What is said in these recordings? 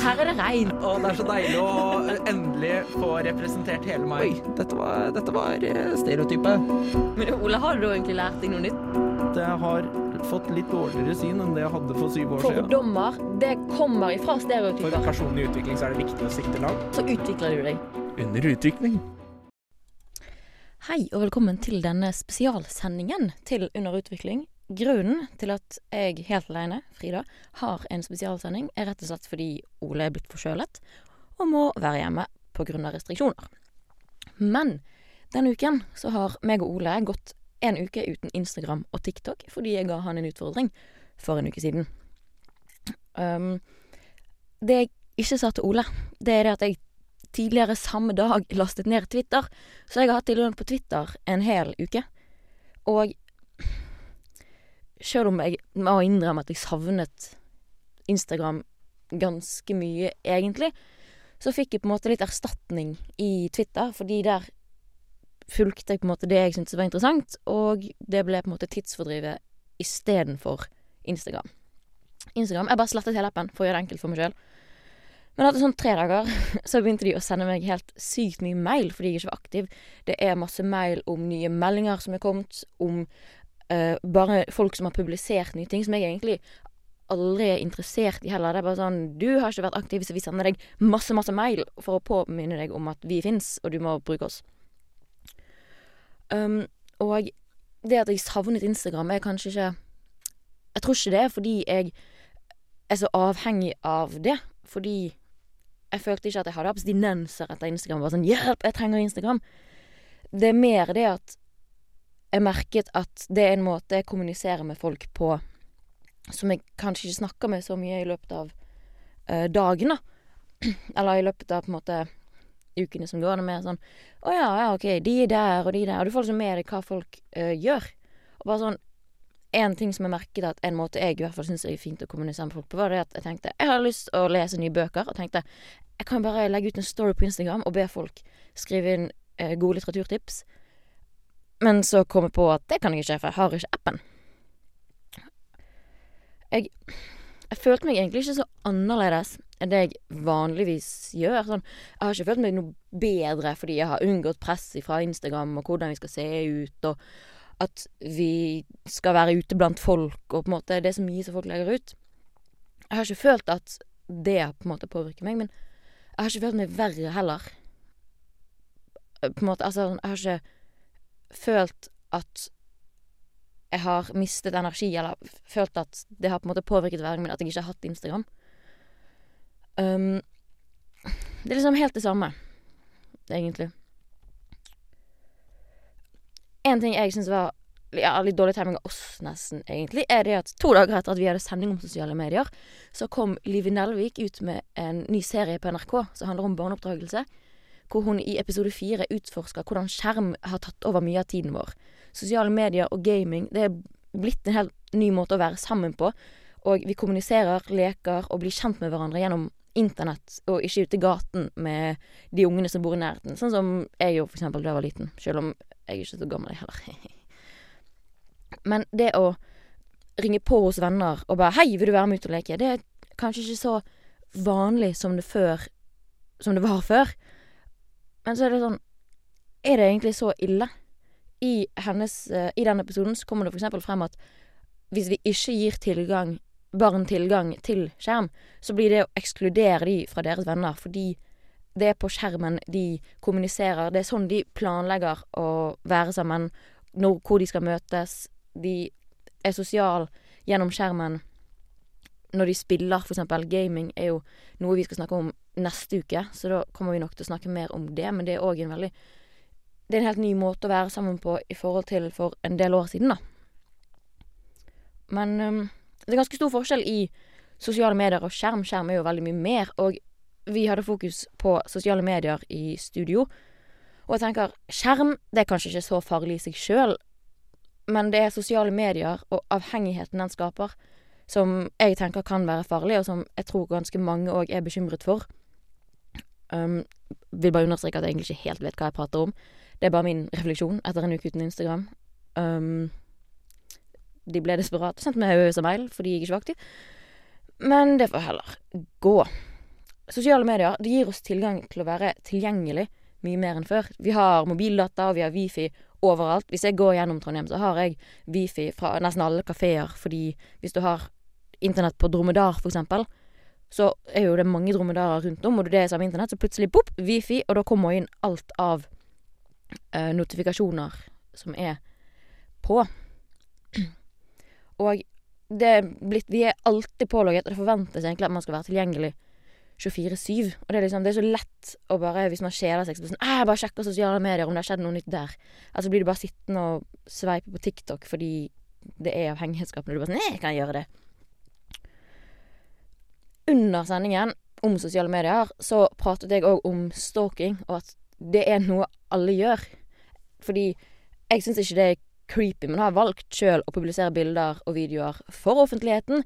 Her er det regn. Og det er så deilig å eh, endelig få representert hele Oi, meg. dette var, dette var eh, stereotypet. Men Ole, har du egentlig lært deg noe nytt? Det har fått litt dårligere syn enn det jeg hadde for syv år siden. Fordommer, det kommer ifra stereotyper. For personlig utvikling så er det viktig å sikte langt. Så utvikler du deg. Under utvikling. Hei og velkommen til denne spesialsendingen til Under utvikling. Grunnen til at jeg helt alene, Frida, har en spesialsending, er rett og slett fordi Ole er blitt forkjølet og må være hjemme pga. restriksjoner. Men denne uken så har meg og Ole gått en uke uten Instagram og TikTok fordi jeg ga han en utfordring for en uke siden. Um, det jeg ikke sa til Ole, det er det at jeg tidligere samme dag lastet ned Twitter. Så jeg har hatt tilgang på Twitter en hel uke. Og sjøl om jeg må innrømme at jeg savnet Instagram ganske mye, egentlig, så fikk jeg på en måte litt erstatning i Twitter, fordi der fulgte jeg på en måte det jeg syntes var interessant, og det ble på en måte tidsfordrivet istedenfor Instagram. Instagram Jeg bare slettet hele appen for å gjøre det enkelt for meg sjøl. Men etter sånn tre dager så begynte de å sende meg helt sykt mye mail fordi jeg ikke var aktiv. Det er masse mail om nye meldinger som er kommet, om bare folk som har publisert nye ting, som jeg egentlig aldri er interessert i heller. Det er bare sånn Du har ikke vært aktiv, så vi sender deg masse, masse mail for å påminne deg om at vi fins, og du må bruke oss. Um, og det at jeg savnet Instagram, er kanskje ikke Jeg tror ikke det er fordi jeg er så avhengig av det. Fordi jeg følte ikke at jeg hadde abstinenser etter Instagram. Bare sånn 'Hjelp, jeg trenger Instagram'. Det er mer det at jeg merket at det er en måte jeg kommuniserer med folk på som jeg kanskje ikke snakker med så mye i løpet av uh, dagene. Eller i løpet av på en måte ukene som går. Det er mer sånn 'Å ja, ja, OK, de er der, og de er der.' Og du får liksom med deg hva folk uh, gjør. Og bare sånn En ting som jeg merket at en måte jeg i hvert fall syns er fint å kommunisere med folk på, var det at jeg tenkte jeg har lyst til å lese nye bøker, og tenkte jeg kan bare legge ut en story på Instagram og be folk skrive inn uh, gode litteraturtips. Men så kom jeg på at det kan jeg ikke, for jeg har ikke appen. Jeg, jeg følte meg egentlig ikke så annerledes enn det jeg vanligvis gjør. Sånn, jeg har ikke følt meg noe bedre fordi jeg har unngått press fra Instagram og hvordan vi skal se ut, og at vi skal være ute blant folk, og på en måte det som gis av folk legger ut. Jeg har ikke følt at det på en måte påvirker meg, men jeg har ikke følt meg verre heller. På en måte, altså, jeg har ikke følt at jeg har mistet energi, eller følt at det har på en måte påvirket hverdagen min at jeg ikke har hatt Instagram. Um, det er liksom helt det samme, egentlig. En ting jeg syns var ja, litt dårlig timing av oss, nesten, egentlig, er det at to dager etter at vi hadde sending om sosiale medier, så kom Livi Nelvik ut med en ny serie på NRK som handler om barneoppdragelse. Hvor hun i episode fire utforsker hvordan skjerm har tatt over mye av tiden vår. Sosiale medier og gaming det er blitt en helt ny måte å være sammen på. Og vi kommuniserer, leker og blir kjent med hverandre gjennom internett, og ikke ute i gaten med de ungene som bor i nærheten. Sånn som jeg gjorde for eksempel da jeg var liten. Selv om jeg er ikke så gammel, heller. Men det å ringe på hos venner og bare 'Hei, vil du være med ut og leke?' Det er kanskje ikke så vanlig som det før Som det var før. Men så er det sånn Er det egentlig så ille? I hennes eh, I den episoden så kommer det for eksempel frem at hvis vi ikke gir tilgang barn tilgang til skjerm, så blir det å ekskludere de fra deres venner, fordi det er på skjermen de kommuniserer. Det er sånn de planlegger å være sammen, når, hvor de skal møtes. De er sosiale gjennom skjermen når de spiller, eksempel. Gaming er jo noe vi skal snakke om neste uke, så da kommer vi nok til å snakke mer om det. Men det er òg en veldig Det er en helt ny måte å være sammen på i forhold til for en del år siden, da. Men um, det er ganske stor forskjell i sosiale medier og skjerm. Skjerm er jo veldig mye mer, og vi hadde fokus på sosiale medier i studio. Og jeg tenker, skjerm det er kanskje ikke så farlig i seg sjøl, men det er sosiale medier og avhengigheten den skaper, som jeg tenker kan være farlig, og som jeg tror ganske mange òg er bekymret for. Um, vil bare understreke at jeg egentlig ikke helt vet hva jeg prater om. Det er bare min refleksjon etter en uke uten Instagram. Um, de ble desperate sendte meg av mail fordi jeg ikke var aktiv. Men det får heller gå. sosiale medier det gir oss tilgang til å være tilgjengelig mye mer enn før. Vi har mobildata, og vi har wifi overalt. Hvis jeg går gjennom Trondheim, så har jeg wifi fra nesten alle kafeer, fordi hvis du har internett på Dromedar, for eksempel, så er jo det mange dromedarer rundt om, og det er samme internett, så plutselig pop, wifi, og da kommer inn alt av eh, notifikasjoner som er på. Og det er blitt Vi er alltid pålogget, og det forventes egentlig at man skal være tilgjengelig 24-7. Og det er liksom Det er så lett å bare, hvis man kjeder seg, så sånn «Æ, Jeg bare sjekker sosiale medier om det har skjedd noe nytt der. Altså blir du bare sittende og sveipe på TikTok fordi det er avhengighetsskapende. Du bare sånn Nei, jeg kan gjøre det. Under sendingen om sosiale medier så pratet jeg òg om stalking, og at det er noe alle gjør. Fordi jeg syns ikke det er creepy, men har valgt sjøl å publisere bilder og videoer for offentligheten.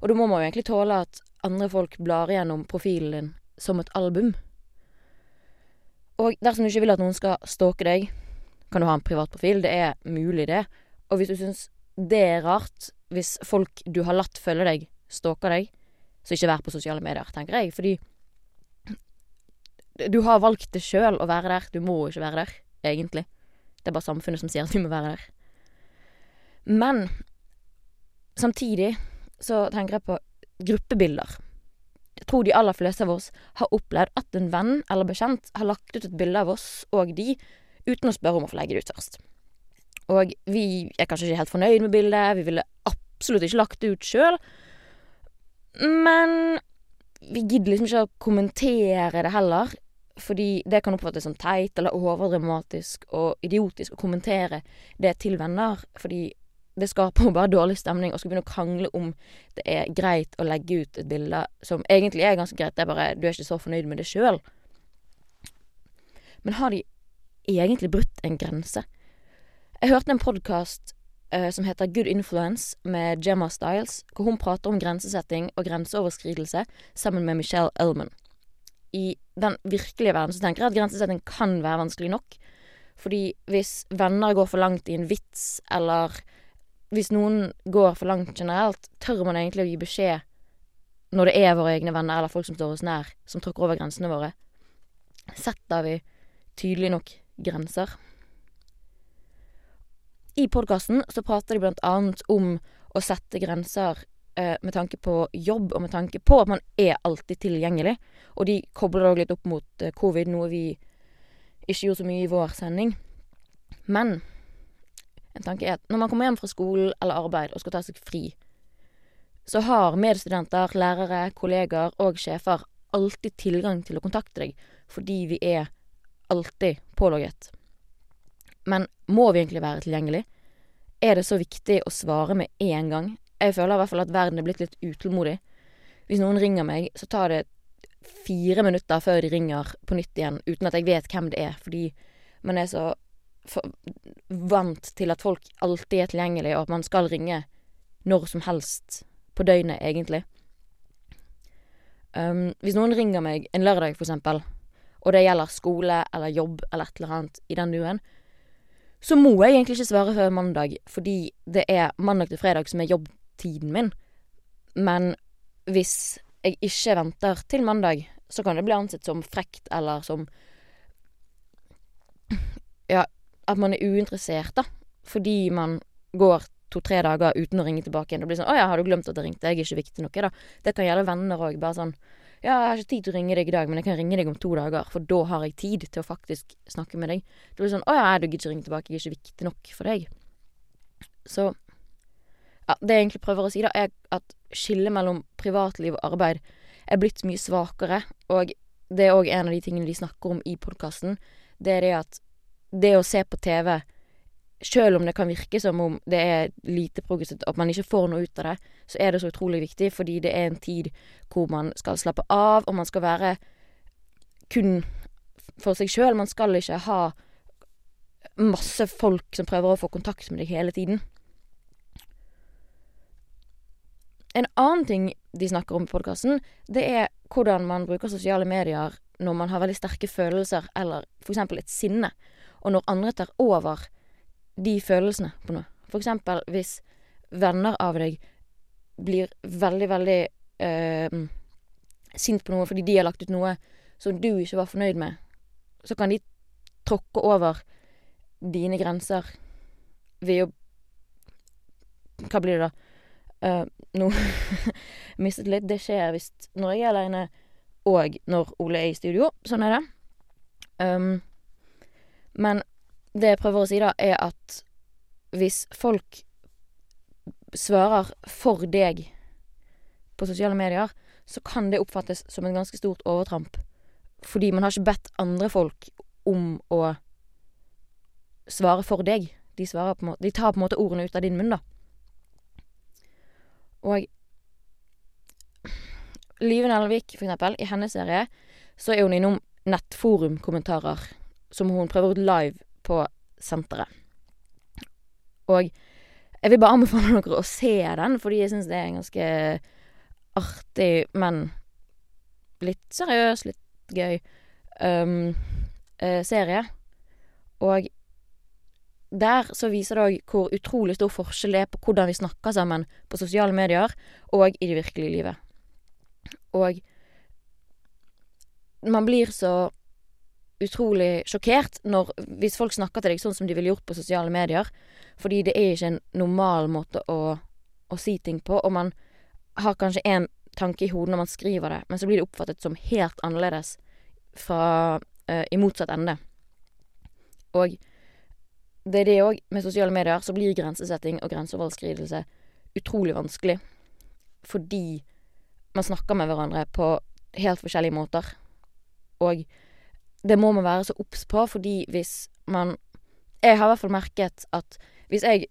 Og da må man jo egentlig tåle at andre folk blar gjennom profilen din som et album. Og dersom du ikke vil at noen skal stalke deg, kan du ha en privat profil. Det er mulig, det. Og hvis du syns det er rart, hvis folk du har latt følge deg, stalker deg, så ikke vær på sosiale medier, tenker jeg. Fordi du har valgt det sjøl å være der. Du må ikke være der, egentlig. Det er bare samfunnet som sier at du må være der. Men samtidig så tenker jeg på gruppebilder. Jeg tror de aller fleste av oss har opplevd at en venn eller bekjent har lagt ut et bilde av oss og de, uten å spørre om å få legge det ut først. Og vi er kanskje ikke helt fornøyd med bildet, vi ville absolutt ikke lagt det ut sjøl, men vi gidder liksom ikke å kommentere det heller, fordi det kan oppfattes som teit eller overdramatisk og idiotisk å kommentere det til venner, fordi det skaper jo bare dårlig stemning å skulle begynne å krangle om det er greit å legge ut et bilde som egentlig er ganske greit, det er bare du er ikke så fornøyd med det sjøl. Men har de egentlig brutt en grense? Jeg hørte en podkast som heter Good Influence med Gemma Styles, hvor hun prater om grensesetting og grenseoverskridelse sammen med Michelle Elman. I den virkelige verden så tenker jeg at grensesetting kan være vanskelig nok. Fordi hvis venner går for langt i en vits, eller hvis noen går for langt generelt, tør man egentlig å gi beskjed når det er våre egne venner eller folk som står oss nær, som tråkker over grensene våre? Setter vi tydelig nok grenser? I podkasten så prater de blant annet om å sette grenser eh, med tanke på jobb, og med tanke på at man er alltid tilgjengelig. Og de kobler det òg litt opp mot eh, covid, noe vi ikke gjorde så mye i vår sending. Men en tanke er at når man kommer hjem fra skolen eller arbeid og skal ta seg fri, så har medstudenter, lærere, kollegaer og sjefer alltid tilgang til å kontakte deg, fordi vi er alltid pålogget. Men må vi egentlig være tilgjengelig? Er det så viktig å svare med en gang? Jeg føler i hvert fall at verden er blitt litt utålmodig. Hvis noen ringer meg, så tar det fire minutter før de ringer på nytt igjen, uten at jeg vet hvem det er, fordi man er så vant til at folk alltid er tilgjengelig, og at man skal ringe når som helst på døgnet, egentlig. Um, hvis noen ringer meg en lørdag, for eksempel, og det gjelder skole eller jobb eller et eller annet i den duen, så må jeg egentlig ikke svare før mandag, fordi det er mandag til fredag som er jobbtiden min. Men hvis jeg ikke venter til mandag, så kan det bli ansett som frekt eller som Ja, at man er uinteressert, da. Fordi man går to-tre dager uten å ringe tilbake igjen. Det blir sånn 'Å ja, har du glemt at jeg ringte? Jeg er ikke viktig nok', da. Det kan gjelde venner òg. Bare sånn 'Ja, jeg har ikke tid til å ringe deg i dag, men jeg kan ringe deg om to dager', for da har jeg tid til å faktisk snakke med deg. Det blir sånn 'Å ja, du gidder ikke ringe tilbake, jeg er ikke viktig nok for deg'. Så ja, det jeg egentlig prøver å si, da, er at skillet mellom privatliv og arbeid er blitt mye svakere, og det er òg en av de tingene de snakker om i podkasten. Det er det at det å se på TV Sjøl om det kan virke som om det er lite progressivt, at man ikke får noe ut av det, så er det så utrolig viktig, fordi det er en tid hvor man skal slappe av, og man skal være kun for seg sjøl. Man skal ikke ha masse folk som prøver å få kontakt med deg hele tiden. En annen ting de snakker om i podkasten, det er hvordan man bruker sosiale medier når man har veldig sterke følelser, eller eksempel et sinne, og når andre tar over de følelsene på noe. For eksempel hvis venner av deg blir veldig, veldig eh, sint på noe fordi de har lagt ut noe som du ikke var fornøyd med, så kan de tråkke over dine grenser ved å Hva blir det, da? Eh, nå mistet litt. Det skjer hvis når jeg er aleine, og når Ole er i studio. Sånn er det. Um, men det jeg prøver å si, da, er at hvis folk svarer for deg på sosiale medier, så kan det oppfattes som et ganske stort overtramp. Fordi man har ikke bedt andre folk om å svare for deg. De, måte, de tar på en måte ordene ut av din munn, da. Og Live Nelvik, for eksempel, i hennes serie, så er hun innom nettforumkommentarer som hun prøver ut live på senteret. Og jeg vil bare anbefale dere å se den, fordi jeg syns det er en ganske artig, men litt seriøs, litt gøy um, eh, serie. Og der så viser det òg hvor utrolig stor forskjell det er på hvordan vi snakker sammen på sosiale medier og i det virkelige livet. Og man blir så utrolig sjokkert når hvis folk snakker til deg sånn som de ville gjort på sosiale medier, fordi det er ikke en normal måte å, å si ting på, og man har kanskje én tanke i hodet når man skriver det, men så blir det oppfattet som helt annerledes fra uh, i motsatt ende. Og det er det òg, med sosiale medier så blir grensesetting og grenseoverskridelse utrolig vanskelig, fordi man snakker med hverandre på helt forskjellige måter. Og det må man være så obs på, fordi hvis man Jeg har i hvert fall merket at hvis jeg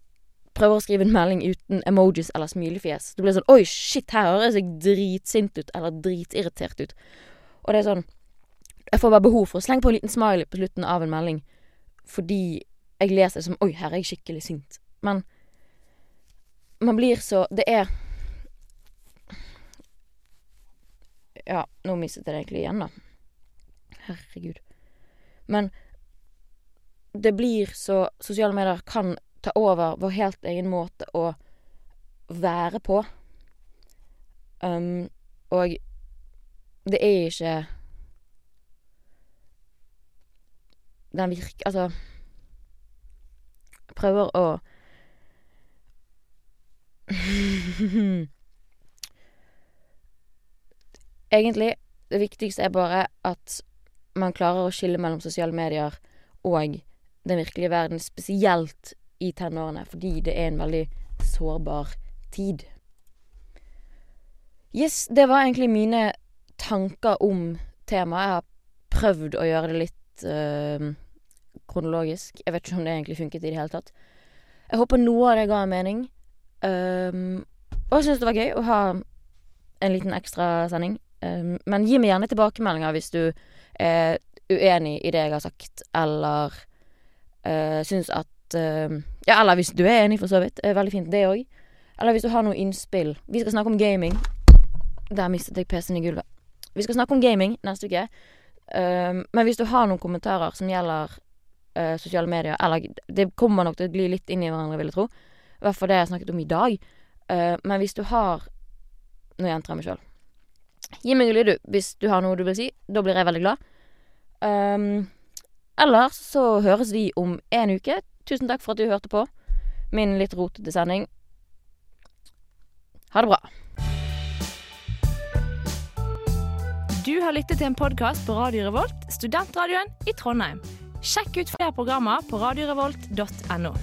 prøver å skrive en melding uten emojis eller smilefjes, det blir sånn Oi, shit, her høres jeg dritsint ut, eller dritirritert ut. Og det er sånn Jeg får bare behov for å slenge på en liten smiley på slutten av en melding fordi jeg leser det som Oi, her er jeg skikkelig sint. Men man blir så Det er Ja, nå mistet jeg det egentlig igjen, da. Herregud. Men det blir så Sosiale medier kan ta over vår helt egen måte å være på. Um, og det er ikke Den virker Altså Jeg prøver å Egentlig, det viktigste er bare at man klarer å skille mellom sosiale medier og den virkelige verden, spesielt i tenårene, fordi det er en veldig sårbar tid. Yes, det var egentlig mine tanker om temaet. Jeg har prøvd å gjøre det litt øh, kronologisk. Jeg vet ikke om det egentlig funket i det hele tatt. Jeg håper noe av det ga en mening. Um, og jeg syns det var gøy å ha en liten ekstra sending. Um, men gi meg gjerne tilbakemeldinger hvis du er uenig i det jeg har sagt, eller uh, syns at uh, Ja, eller hvis du er enig, for så vidt. Er veldig fint, det òg. Eller hvis du har noe innspill. Vi skal snakke om gaming. Der mistet jeg PC-en i gulvet. Vi skal snakke om gaming neste uke. Uh, men hvis du har noen kommentarer som gjelder uh, sosiale medier Eller det kommer nok til å gli litt inn i hverandre, vil jeg tro. I hvert fall det jeg snakket om i dag. Men hvis du har Nå gjentar jeg meg sjøl. Gi meg en lyd, du, hvis du har noe du vil si. Da blir jeg veldig glad. Um, ellers så høres vi om en uke. Tusen takk for at du hørte på min litt rotete sending. Ha det bra. Du har lyttet til en podkast på Radio Revolt, studentradioen i Trondheim. Sjekk ut flere programmer på radiorevolt.no.